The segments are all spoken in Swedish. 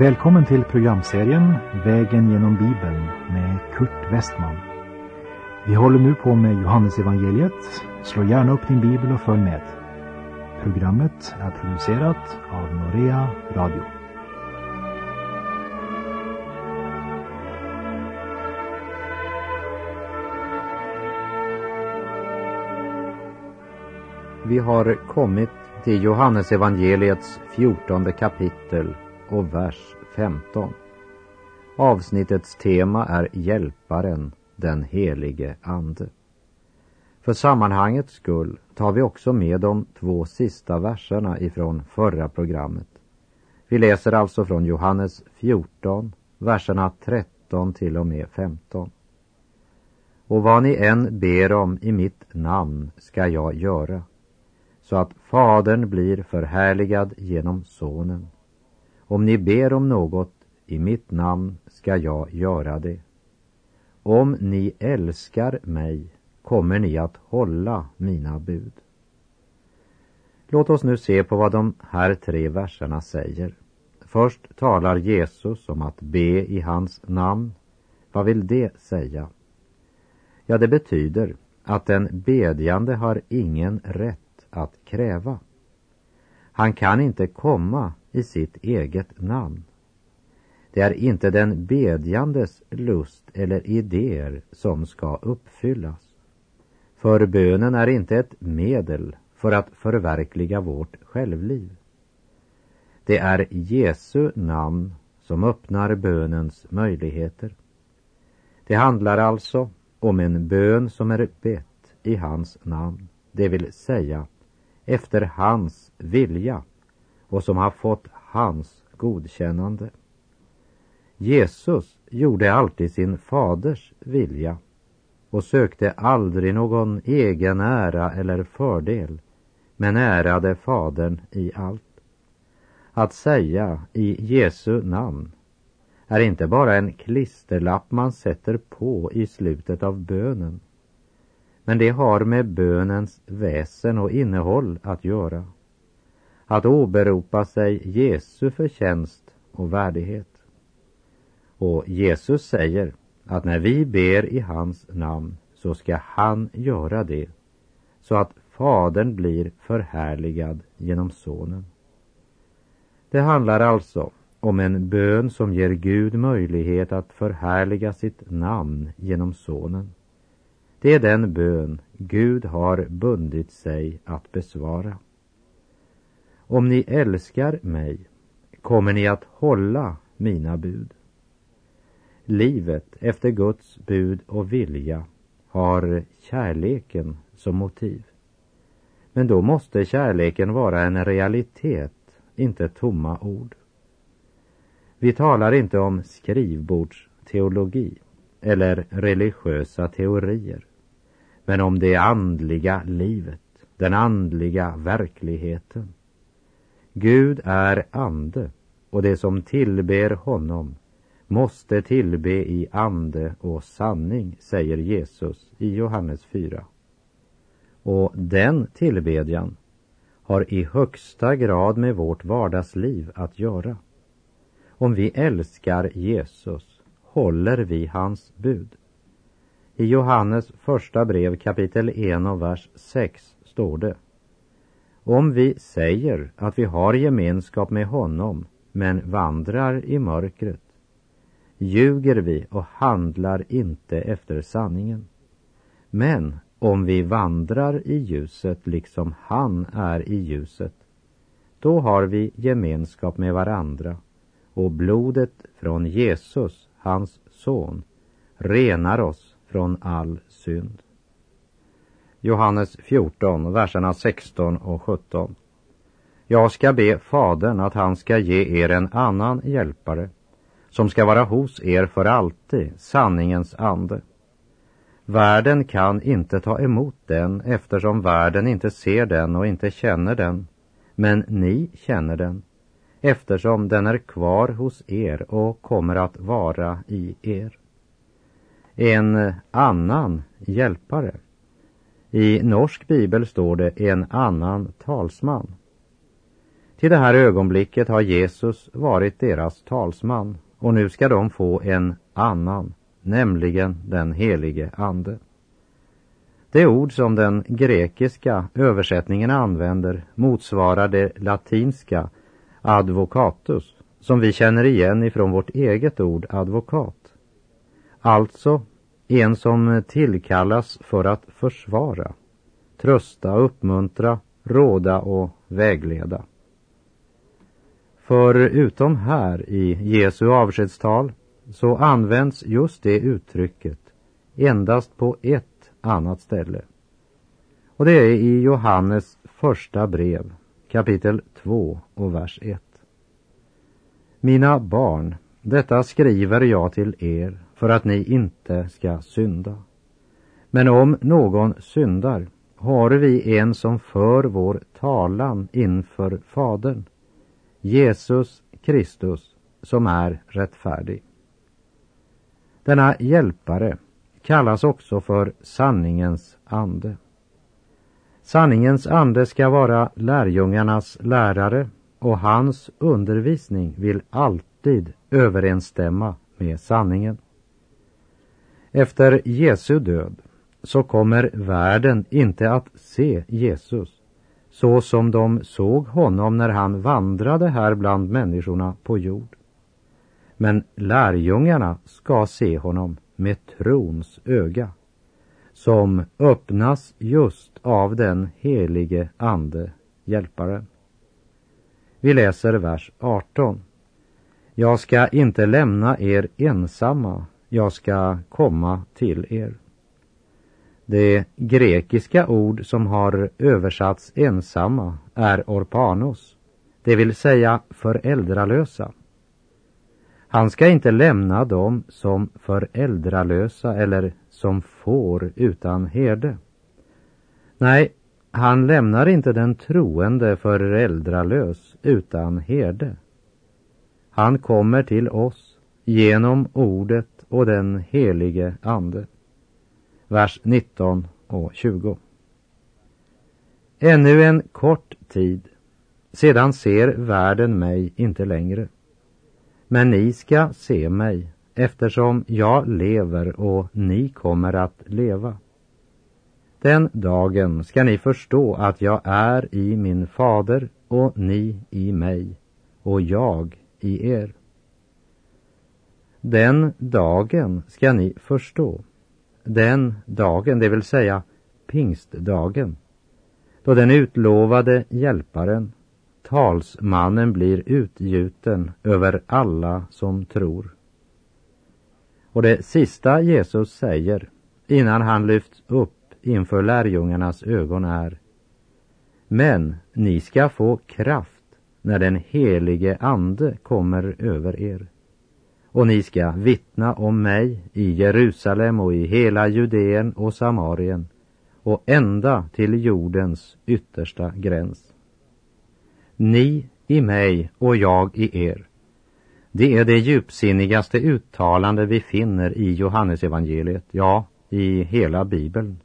Välkommen till programserien Vägen genom Bibeln med Kurt Westman. Vi håller nu på med Johannesevangeliet. Slå gärna upp din bibel och följ med. Programmet är producerat av Norea Radio. Vi har kommit till Johannesevangeliets fjortonde kapitel och vers 15. Avsnittets tema är Hjälparen, den helige Ande. För sammanhangets skull tar vi också med de två sista verserna ifrån förra programmet. Vi läser alltså från Johannes 14, verserna 13 till och med 15. Och vad ni än ber om i mitt namn ska jag göra, så att Fadern blir förhärligad genom Sonen. Om ni ber om något i mitt namn ska jag göra det. Om ni älskar mig kommer ni att hålla mina bud. Låt oss nu se på vad de här tre verserna säger. Först talar Jesus om att be i hans namn. Vad vill det säga? Ja, det betyder att den bedjande har ingen rätt att kräva. Han kan inte komma i sitt eget namn. Det är inte den bedjandes lust eller idéer som ska uppfyllas. För bönen är inte ett medel för att förverkliga vårt självliv. Det är Jesu namn som öppnar bönens möjligheter. Det handlar alltså om en bön som är bett i hans namn, det vill säga efter hans vilja och som har fått hans godkännande. Jesus gjorde alltid sin faders vilja och sökte aldrig någon egen ära eller fördel, men ärade Fadern i allt. Att säga i Jesu namn är inte bara en klisterlapp man sätter på i slutet av bönen, men det har med bönens väsen och innehåll att göra att åberopa sig Jesu förtjänst och värdighet. Och Jesus säger att när vi ber i hans namn så ska han göra det så att Fadern blir förhärligad genom Sonen. Det handlar alltså om en bön som ger Gud möjlighet att förhärliga sitt namn genom Sonen. Det är den bön Gud har bundit sig att besvara. Om ni älskar mig kommer ni att hålla mina bud. Livet efter Guds bud och vilja har kärleken som motiv. Men då måste kärleken vara en realitet, inte tomma ord. Vi talar inte om skrivbordsteologi eller religiösa teorier, men om det andliga livet, den andliga verkligheten. Gud är ande och det som tillber honom måste tillbe i ande och sanning, säger Jesus i Johannes 4. Och den tillbedjan har i högsta grad med vårt vardagsliv att göra. Om vi älskar Jesus håller vi hans bud. I Johannes första brev kapitel 1 och vers 6 står det om vi säger att vi har gemenskap med honom men vandrar i mörkret ljuger vi och handlar inte efter sanningen. Men om vi vandrar i ljuset liksom han är i ljuset, då har vi gemenskap med varandra och blodet från Jesus, hans son, renar oss från all synd. Johannes 14, verserna 16 och 17. Jag ska be Fadern att han ska ge er en annan hjälpare som ska vara hos er för alltid, sanningens ande. Världen kan inte ta emot den eftersom världen inte ser den och inte känner den. Men ni känner den eftersom den är kvar hos er och kommer att vara i er. En annan hjälpare i norsk bibel står det en annan talsman. Till det här ögonblicket har Jesus varit deras talsman och nu ska de få en annan, nämligen den helige Ande. Det ord som den grekiska översättningen använder motsvarar det latinska advocatus som vi känner igen ifrån vårt eget ord advokat. Alltså en som tillkallas för att försvara, trösta, uppmuntra, råda och vägleda. För utom här i Jesu avskedstal så används just det uttrycket endast på ett annat ställe. Och det är i Johannes första brev, kapitel 2 och vers 1. Mina barn, detta skriver jag till er för att ni inte ska synda. Men om någon syndar har vi en som för vår talan inför Fadern, Jesus Kristus, som är rättfärdig. Denna hjälpare kallas också för sanningens ande. Sanningens ande ska vara lärjungarnas lärare och hans undervisning vill alltid överensstämma med sanningen. Efter Jesu död så kommer världen inte att se Jesus så som de såg honom när han vandrade här bland människorna på jord. Men lärjungarna ska se honom med trons öga som öppnas just av den helige Ande, Hjälparen. Vi läser vers 18. Jag ska inte lämna er ensamma, jag ska komma till er. Det grekiska ord som har översatts ensamma är orpanos, det vill säga föräldralösa. Han ska inte lämna dem som föräldralösa eller som får utan herde. Nej, han lämnar inte den troende föräldralös utan herde. Han kommer till oss genom ordet och den helige Ande. Vers 19 och 20. Ännu en kort tid, sedan ser världen mig inte längre. Men ni ska se mig eftersom jag lever och ni kommer att leva. Den dagen ska ni förstå att jag är i min fader och ni i mig och jag i er. Den dagen ska ni förstå. Den dagen, det vill säga pingstdagen, då den utlovade hjälparen, talsmannen, blir utgjuten över alla som tror. Och det sista Jesus säger innan han lyfts upp inför lärjungarnas ögon är Men ni ska få kraft när den helige Ande kommer över er. Och ni ska vittna om mig i Jerusalem och i hela Judeen och Samarien och ända till jordens yttersta gräns. Ni i mig och jag i er. Det är det djupsinnigaste uttalande vi finner i Johannesevangeliet, ja, i hela Bibeln.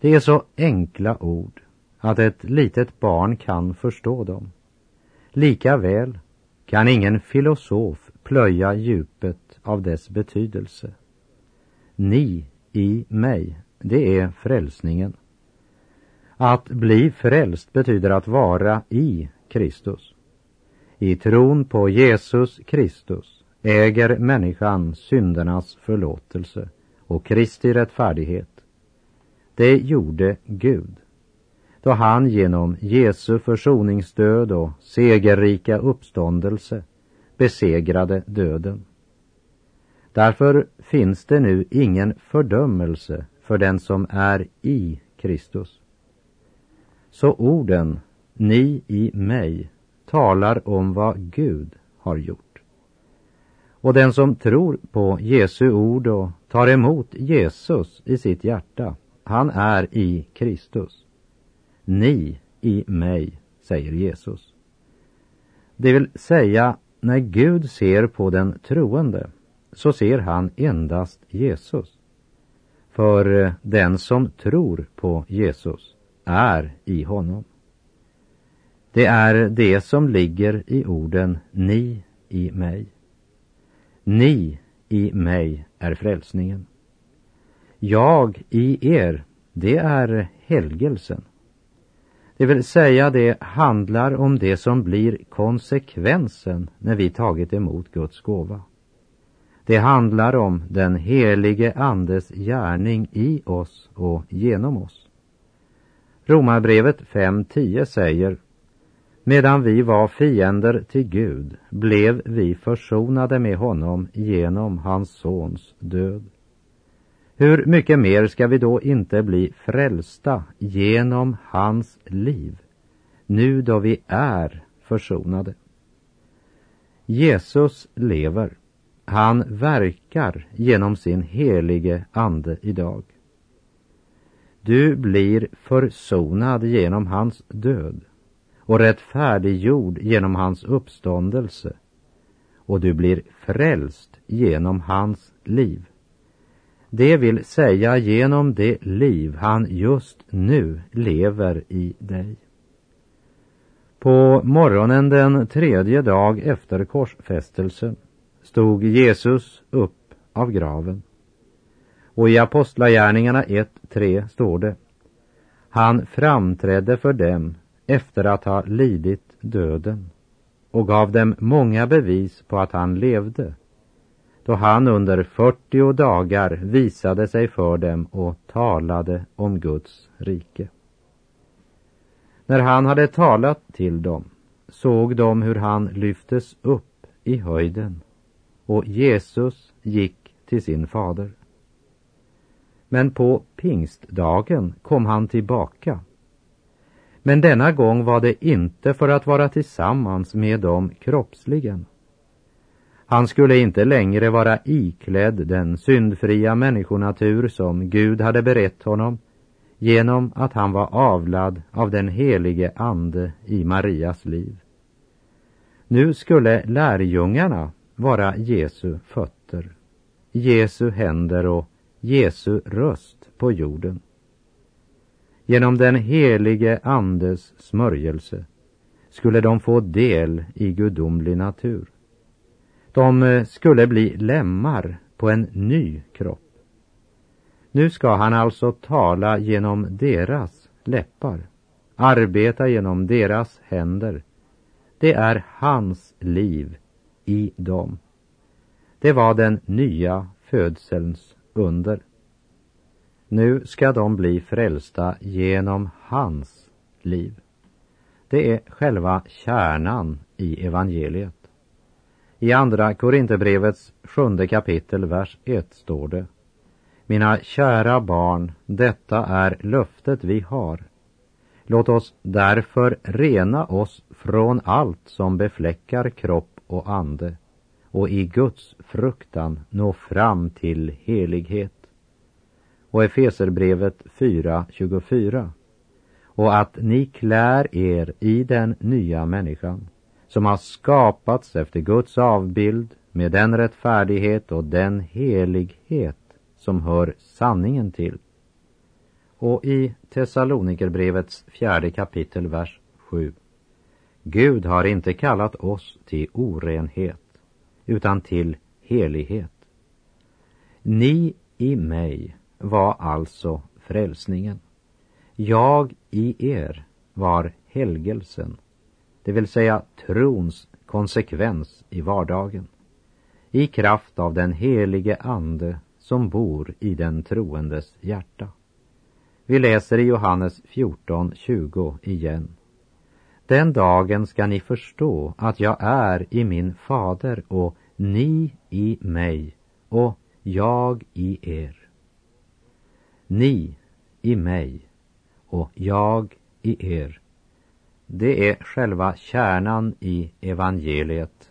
Det är så enkla ord att ett litet barn kan förstå dem. Lika väl kan ingen filosof plöja djupet av dess betydelse. Ni i mig, det är frälsningen. Att bli frälst betyder att vara i Kristus. I tron på Jesus Kristus äger människan syndernas förlåtelse och Kristi rättfärdighet. Det gjorde Gud då han genom Jesu försoningsdöd och segerrika uppståndelse besegrade döden. Därför finns det nu ingen fördömelse för den som är i Kristus. Så orden, ni i mig, talar om vad Gud har gjort. Och den som tror på Jesu ord och tar emot Jesus i sitt hjärta, han är i Kristus. Ni i mig, säger Jesus. Det vill säga, när Gud ser på den troende så ser han endast Jesus. För eh, den som tror på Jesus är i honom. Det är det som ligger i orden ni i mig. Ni i mig är frälsningen. Jag i er, det är helgelsen. Det vill säga, det handlar om det som blir konsekvensen när vi tagit emot Guds gåva. Det handlar om den helige Andes gärning i oss och genom oss. Romarbrevet 5.10 säger Medan vi var fiender till Gud blev vi försonade med honom genom hans sons död. Hur mycket mer ska vi då inte bli frälsta genom hans liv, nu då vi är försonade? Jesus lever. Han verkar genom sin helige Ande idag. Du blir försonad genom hans död och rättfärdiggjord genom hans uppståndelse och du blir frälst genom hans liv. Det vill säga genom det liv han just nu lever i dig. På morgonen den tredje dag efter korsfästelsen stod Jesus upp av graven. Och i Apostlagärningarna 1.3 står det Han framträdde för dem efter att ha lidit döden och gav dem många bevis på att han levde då han under 40 dagar visade sig för dem och talade om Guds rike. När han hade talat till dem såg de hur han lyftes upp i höjden och Jesus gick till sin fader. Men på pingstdagen kom han tillbaka. Men denna gång var det inte för att vara tillsammans med dem kroppsligen han skulle inte längre vara iklädd den syndfria människonatur som Gud hade berett honom genom att han var avlad av den helige Ande i Marias liv. Nu skulle lärjungarna vara Jesu fötter, Jesu händer och Jesu röst på jorden. Genom den helige Andes smörjelse skulle de få del i gudomlig natur. De eh, skulle bli lemmar på en ny kropp. Nu ska han alltså tala genom deras läppar, arbeta genom deras händer. Det är hans liv i dem. Det var den nya födselns under. Nu ska de bli frälsta genom hans liv. Det är själva kärnan i evangeliet. I andra Korinthierbrevets sjunde kapitel, vers 1 står det Mina kära barn, detta är löftet vi har. Låt oss därför rena oss från allt som befläckar kropp och ande och i Guds fruktan nå fram till helighet. Och Efeserbrevet 4.24 och att ni klär er i den nya människan som har skapats efter Guds avbild med den rättfärdighet och den helighet som hör sanningen till. Och i Thessalonikerbrevets fjärde kapitel, vers 7. Gud har inte kallat oss till orenhet, utan till helighet. Ni i mig var alltså frälsningen. Jag i er var helgelsen det vill säga trons konsekvens i vardagen, i kraft av den helige Ande som bor i den troendes hjärta. Vi läser i Johannes 14.20 igen. Den dagen ska ni förstå att jag är i min fader och ni i mig och jag i er. Ni i mig och jag i er det är själva kärnan i evangeliet.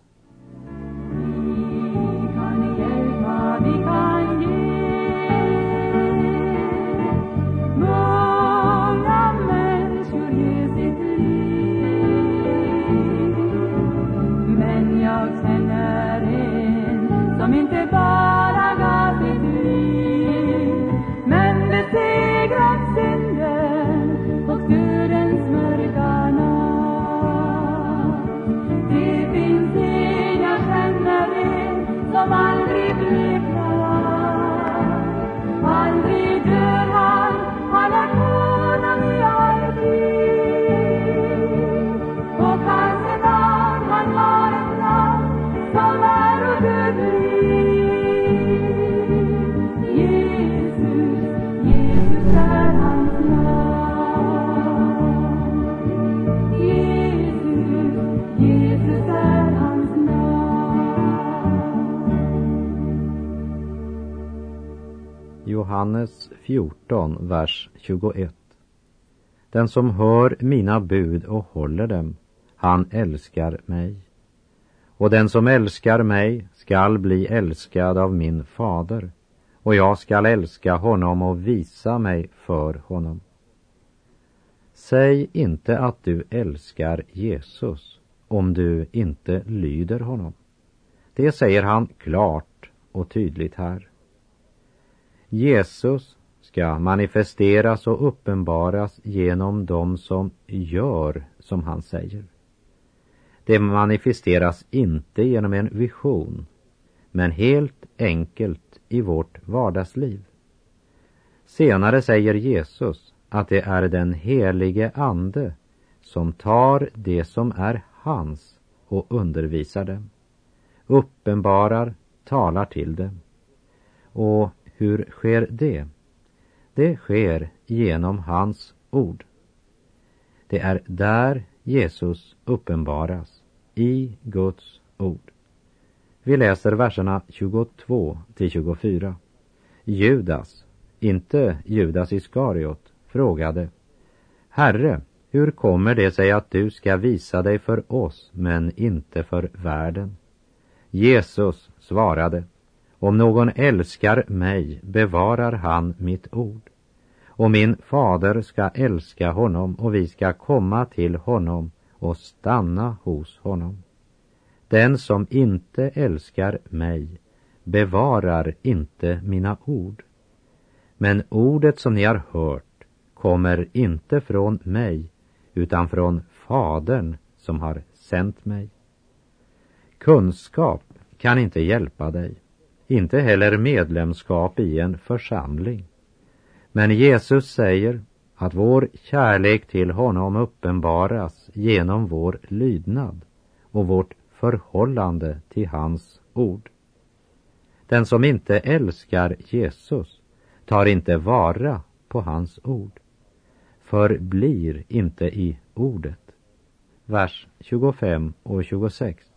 Johannes 14, vers 21. Den som hör mina bud och håller dem, han älskar mig. Och den som älskar mig skall bli älskad av min fader, och jag skall älska honom och visa mig för honom. Säg inte att du älskar Jesus om du inte lyder honom. Det säger han klart och tydligt här. Jesus ska manifesteras och uppenbaras genom dem som gör som han säger. Det manifesteras inte genom en vision, men helt enkelt i vårt vardagsliv. Senare säger Jesus att det är den helige Ande som tar det som är hans och undervisar dem, uppenbarar, talar till dem. Och hur sker det? Det sker genom hans ord. Det är där Jesus uppenbaras, i Guds ord. Vi läser verserna 22 till 24. Judas, inte Judas Iskariot, frågade Herre, hur kommer det sig att du ska visa dig för oss men inte för världen? Jesus svarade om någon älskar mig bevarar han mitt ord. Och min fader ska älska honom och vi ska komma till honom och stanna hos honom. Den som inte älskar mig bevarar inte mina ord. Men ordet som ni har hört kommer inte från mig utan från Fadern som har sänt mig. Kunskap kan inte hjälpa dig inte heller medlemskap i en församling. Men Jesus säger att vår kärlek till honom uppenbaras genom vår lydnad och vårt förhållande till hans ord. Den som inte älskar Jesus tar inte vara på hans ord, förblir inte i ordet. Vers 25 och 26.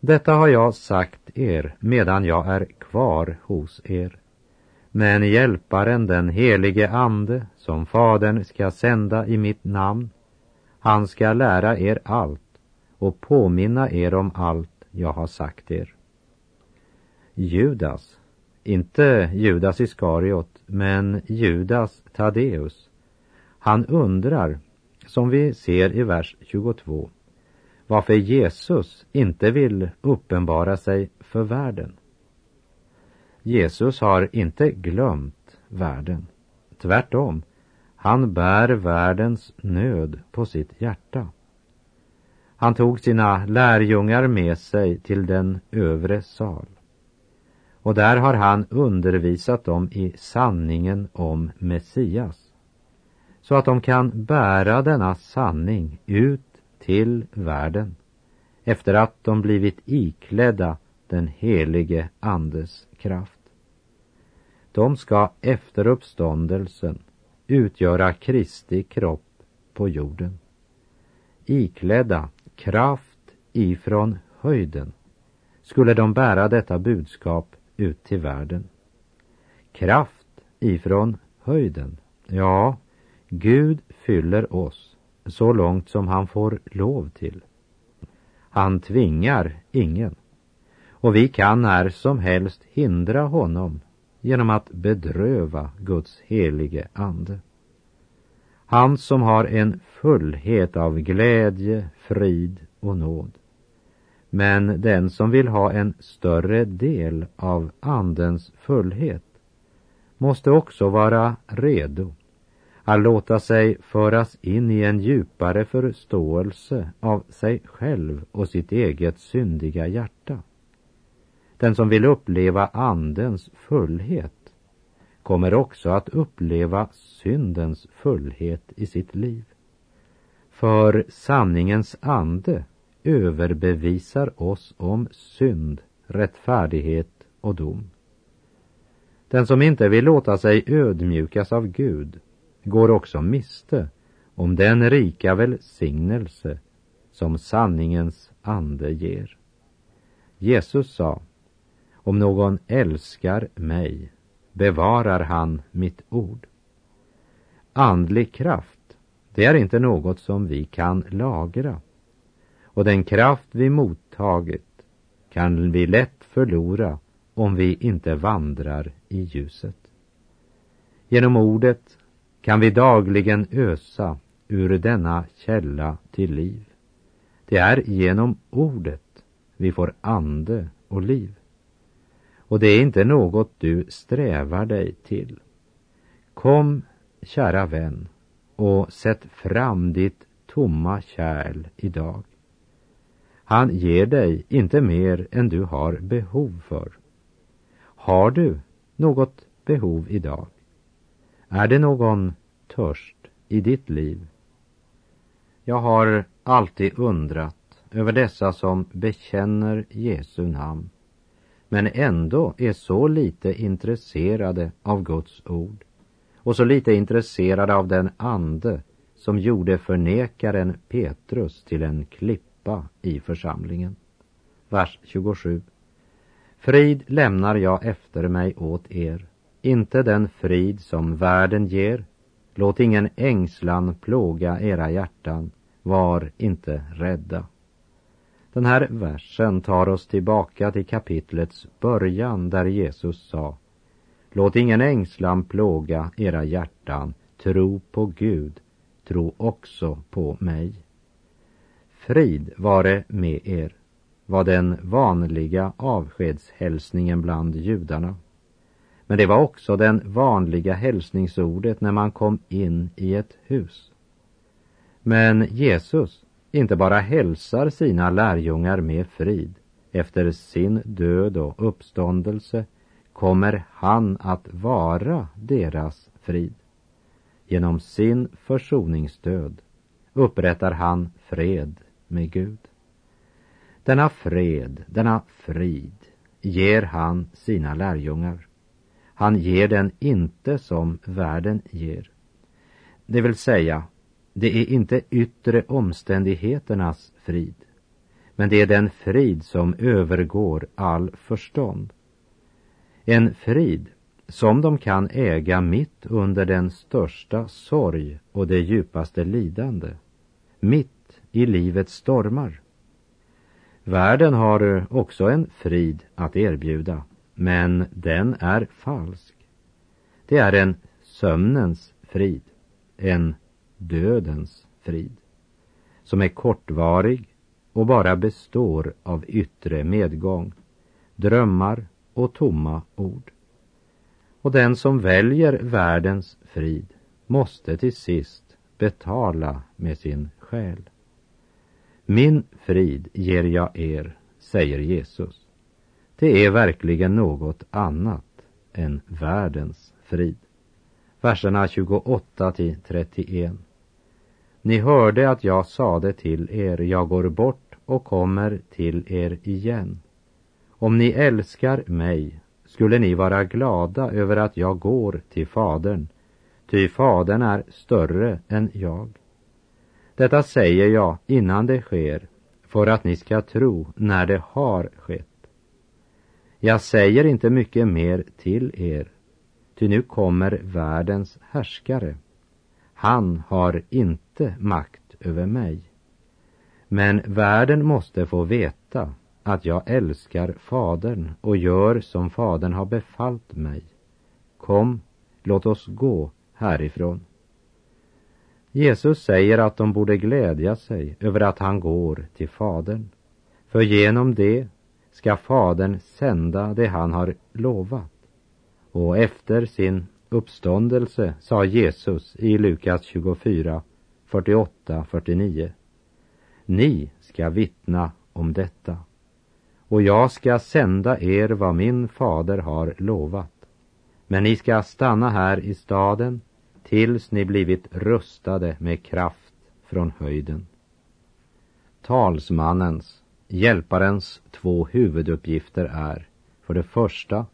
Detta har jag sagt er medan jag är kvar hos er. Men hjälparen, den helige Ande, som Fadern ska sända i mitt namn, han ska lära er allt och påminna er om allt jag har sagt er. Judas, inte Judas Iskariot, men Judas Taddeus, han undrar, som vi ser i vers 22, varför Jesus inte vill uppenbara sig för världen. Jesus har inte glömt världen. Tvärtom, han bär världens nöd på sitt hjärta. Han tog sina lärjungar med sig till den övre sal. Och där har han undervisat dem i sanningen om Messias. Så att de kan bära denna sanning ut till världen efter att de blivit iklädda den helige Andes kraft. De ska efter uppståndelsen utgöra Kristi kropp på jorden. Iklädda kraft ifrån höjden skulle de bära detta budskap ut till världen. Kraft ifrån höjden. Ja, Gud fyller oss så långt som han får lov till. Han tvingar ingen. Och vi kan när som helst hindra honom genom att bedröva Guds helige ande. Han som har en fullhet av glädje, frid och nåd. Men den som vill ha en större del av Andens fullhet måste också vara redo att låta sig föras in i en djupare förståelse av sig själv och sitt eget syndiga hjärta. Den som vill uppleva Andens fullhet kommer också att uppleva syndens fullhet i sitt liv. För sanningens ande överbevisar oss om synd, rättfärdighet och dom. Den som inte vill låta sig ödmjukas av Gud går också miste om den rika välsignelse som sanningens ande ger. Jesus sa, om någon älskar mig bevarar han mitt ord. Andlig kraft, det är inte något som vi kan lagra. Och den kraft vi mottagit kan vi lätt förlora om vi inte vandrar i ljuset. Genom ordet kan vi dagligen ösa ur denna källa till liv. Det är genom ordet vi får ande och liv. Och det är inte något du strävar dig till. Kom, kära vän, och sätt fram ditt tomma kärl idag. Han ger dig inte mer än du har behov för. Har du något behov idag? Är det någon törst i ditt liv? Jag har alltid undrat över dessa som bekänner Jesu namn men ändå är så lite intresserade av Guds ord och så lite intresserade av den ande som gjorde förnekaren Petrus till en klippa i församlingen. Vers 27. Frid lämnar jag efter mig åt er, inte den frid som världen ger. Låt ingen ängslan plåga era hjärtan, var inte rädda. Den här versen tar oss tillbaka till kapitlets början där Jesus sa Låt ingen ängslan plåga era hjärtan, tro på Gud, tro också på mig. Frid vare med er, var den vanliga avskedshälsningen bland judarna. Men det var också den vanliga hälsningsordet när man kom in i ett hus. Men Jesus inte bara hälsar sina lärjungar med frid. Efter sin död och uppståndelse kommer han att vara deras frid. Genom sin försoningsdöd upprättar han fred med Gud. Denna fred, denna frid ger han sina lärjungar. Han ger den inte som världen ger. Det vill säga, det är inte yttre omständigheternas frid, men det är den frid som övergår all förstånd. En frid som de kan äga mitt under den största sorg och det djupaste lidande, mitt i livets stormar. Världen har också en frid att erbjuda, men den är falsk. Det är en sömnens frid, en dödens frid, som är kortvarig och bara består av yttre medgång, drömmar och tomma ord. Och den som väljer världens frid måste till sist betala med sin själ. Min frid ger jag er, säger Jesus. Det är verkligen något annat än världens frid. Verserna 28 till 31. Ni hörde att jag sade till er, jag går bort och kommer till er igen. Om ni älskar mig skulle ni vara glada över att jag går till Fadern, ty Fadern är större än jag. Detta säger jag innan det sker, för att ni ska tro när det har skett. Jag säger inte mycket mer till er, ty nu kommer världens härskare. Han har inte makt över mig. Men världen måste få veta att jag älskar Fadern och gör som Fadern har befallt mig. Kom, låt oss gå härifrån. Jesus säger att de borde glädja sig över att han går till Fadern. För genom det ska Fadern sända det han har lovat. Och efter sin uppståndelse sa Jesus i Lukas 24, 48, 49. Ni ska vittna om detta och jag ska sända er vad min fader har lovat. Men ni ska stanna här i staden tills ni blivit rustade med kraft från höjden. Talsmannens, hjälparens två huvuduppgifter är för det första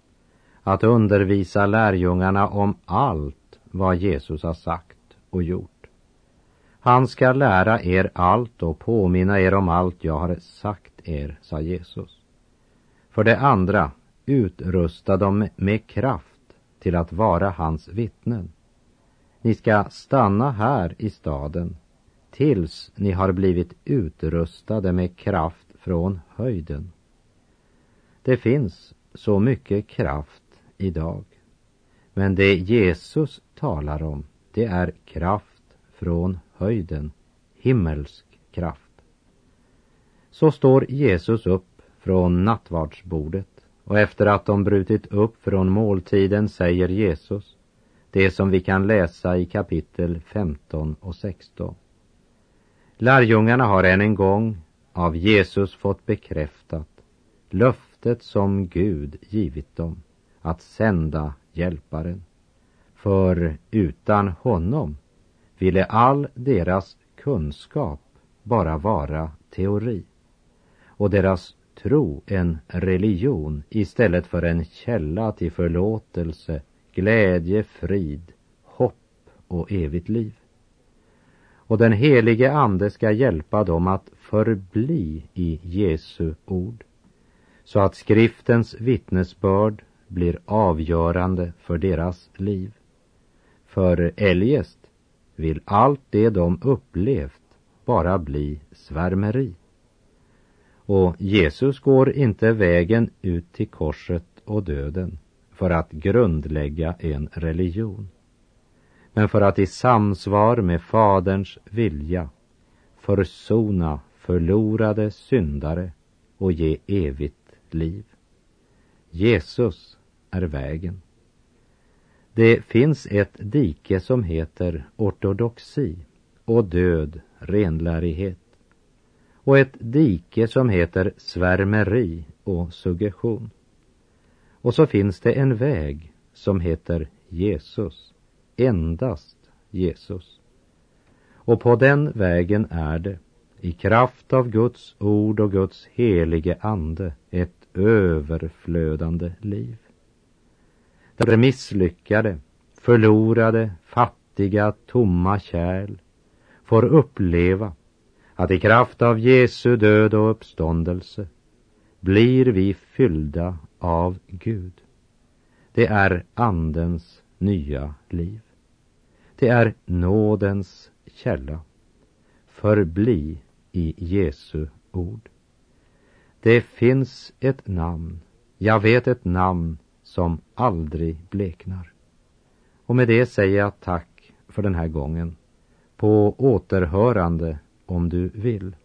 att undervisa lärjungarna om allt vad Jesus har sagt och gjort. Han ska lära er allt och påminna er om allt jag har sagt er, sa Jesus. För det andra, utrusta dem med kraft till att vara hans vittnen. Ni ska stanna här i staden tills ni har blivit utrustade med kraft från höjden. Det finns så mycket kraft idag. Men det Jesus talar om, det är kraft från höjden, himmelsk kraft. Så står Jesus upp från nattvardsbordet och efter att de brutit upp från måltiden säger Jesus det som vi kan läsa i kapitel 15 och 16. Lärjungarna har än en gång av Jesus fått bekräftat löftet som Gud givit dem att sända hjälparen. För utan honom ville all deras kunskap bara vara teori och deras tro en religion istället för en källa till förlåtelse, glädje, frid, hopp och evigt liv. Och den helige Ande ska hjälpa dem att förbli i Jesu ord så att skriftens vittnesbörd blir avgörande för deras liv. För eljest vill allt det de upplevt bara bli svärmeri. Och Jesus går inte vägen ut till korset och döden för att grundlägga en religion, men för att i samsvar med Faderns vilja försona förlorade syndare och ge evigt liv. Jesus är vägen. Det finns ett dike som heter ortodoxi och död renlärighet och ett dike som heter svärmeri och suggestion. Och så finns det en väg som heter Jesus, endast Jesus. Och på den vägen är det, i kraft av Guds ord och Guds helige ande, ett överflödande liv. Där misslyckade, förlorade, fattiga, tomma kärl får uppleva att i kraft av Jesu död och uppståndelse blir vi fyllda av Gud. Det är Andens nya liv. Det är nådens källa. Förbli i Jesu ord. Det finns ett namn, jag vet ett namn som aldrig bleknar. Och med det säger jag tack för den här gången. På återhörande om du vill.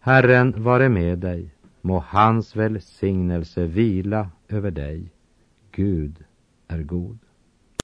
Herren vare med dig. Må hans välsignelse vila över dig. Gud är god.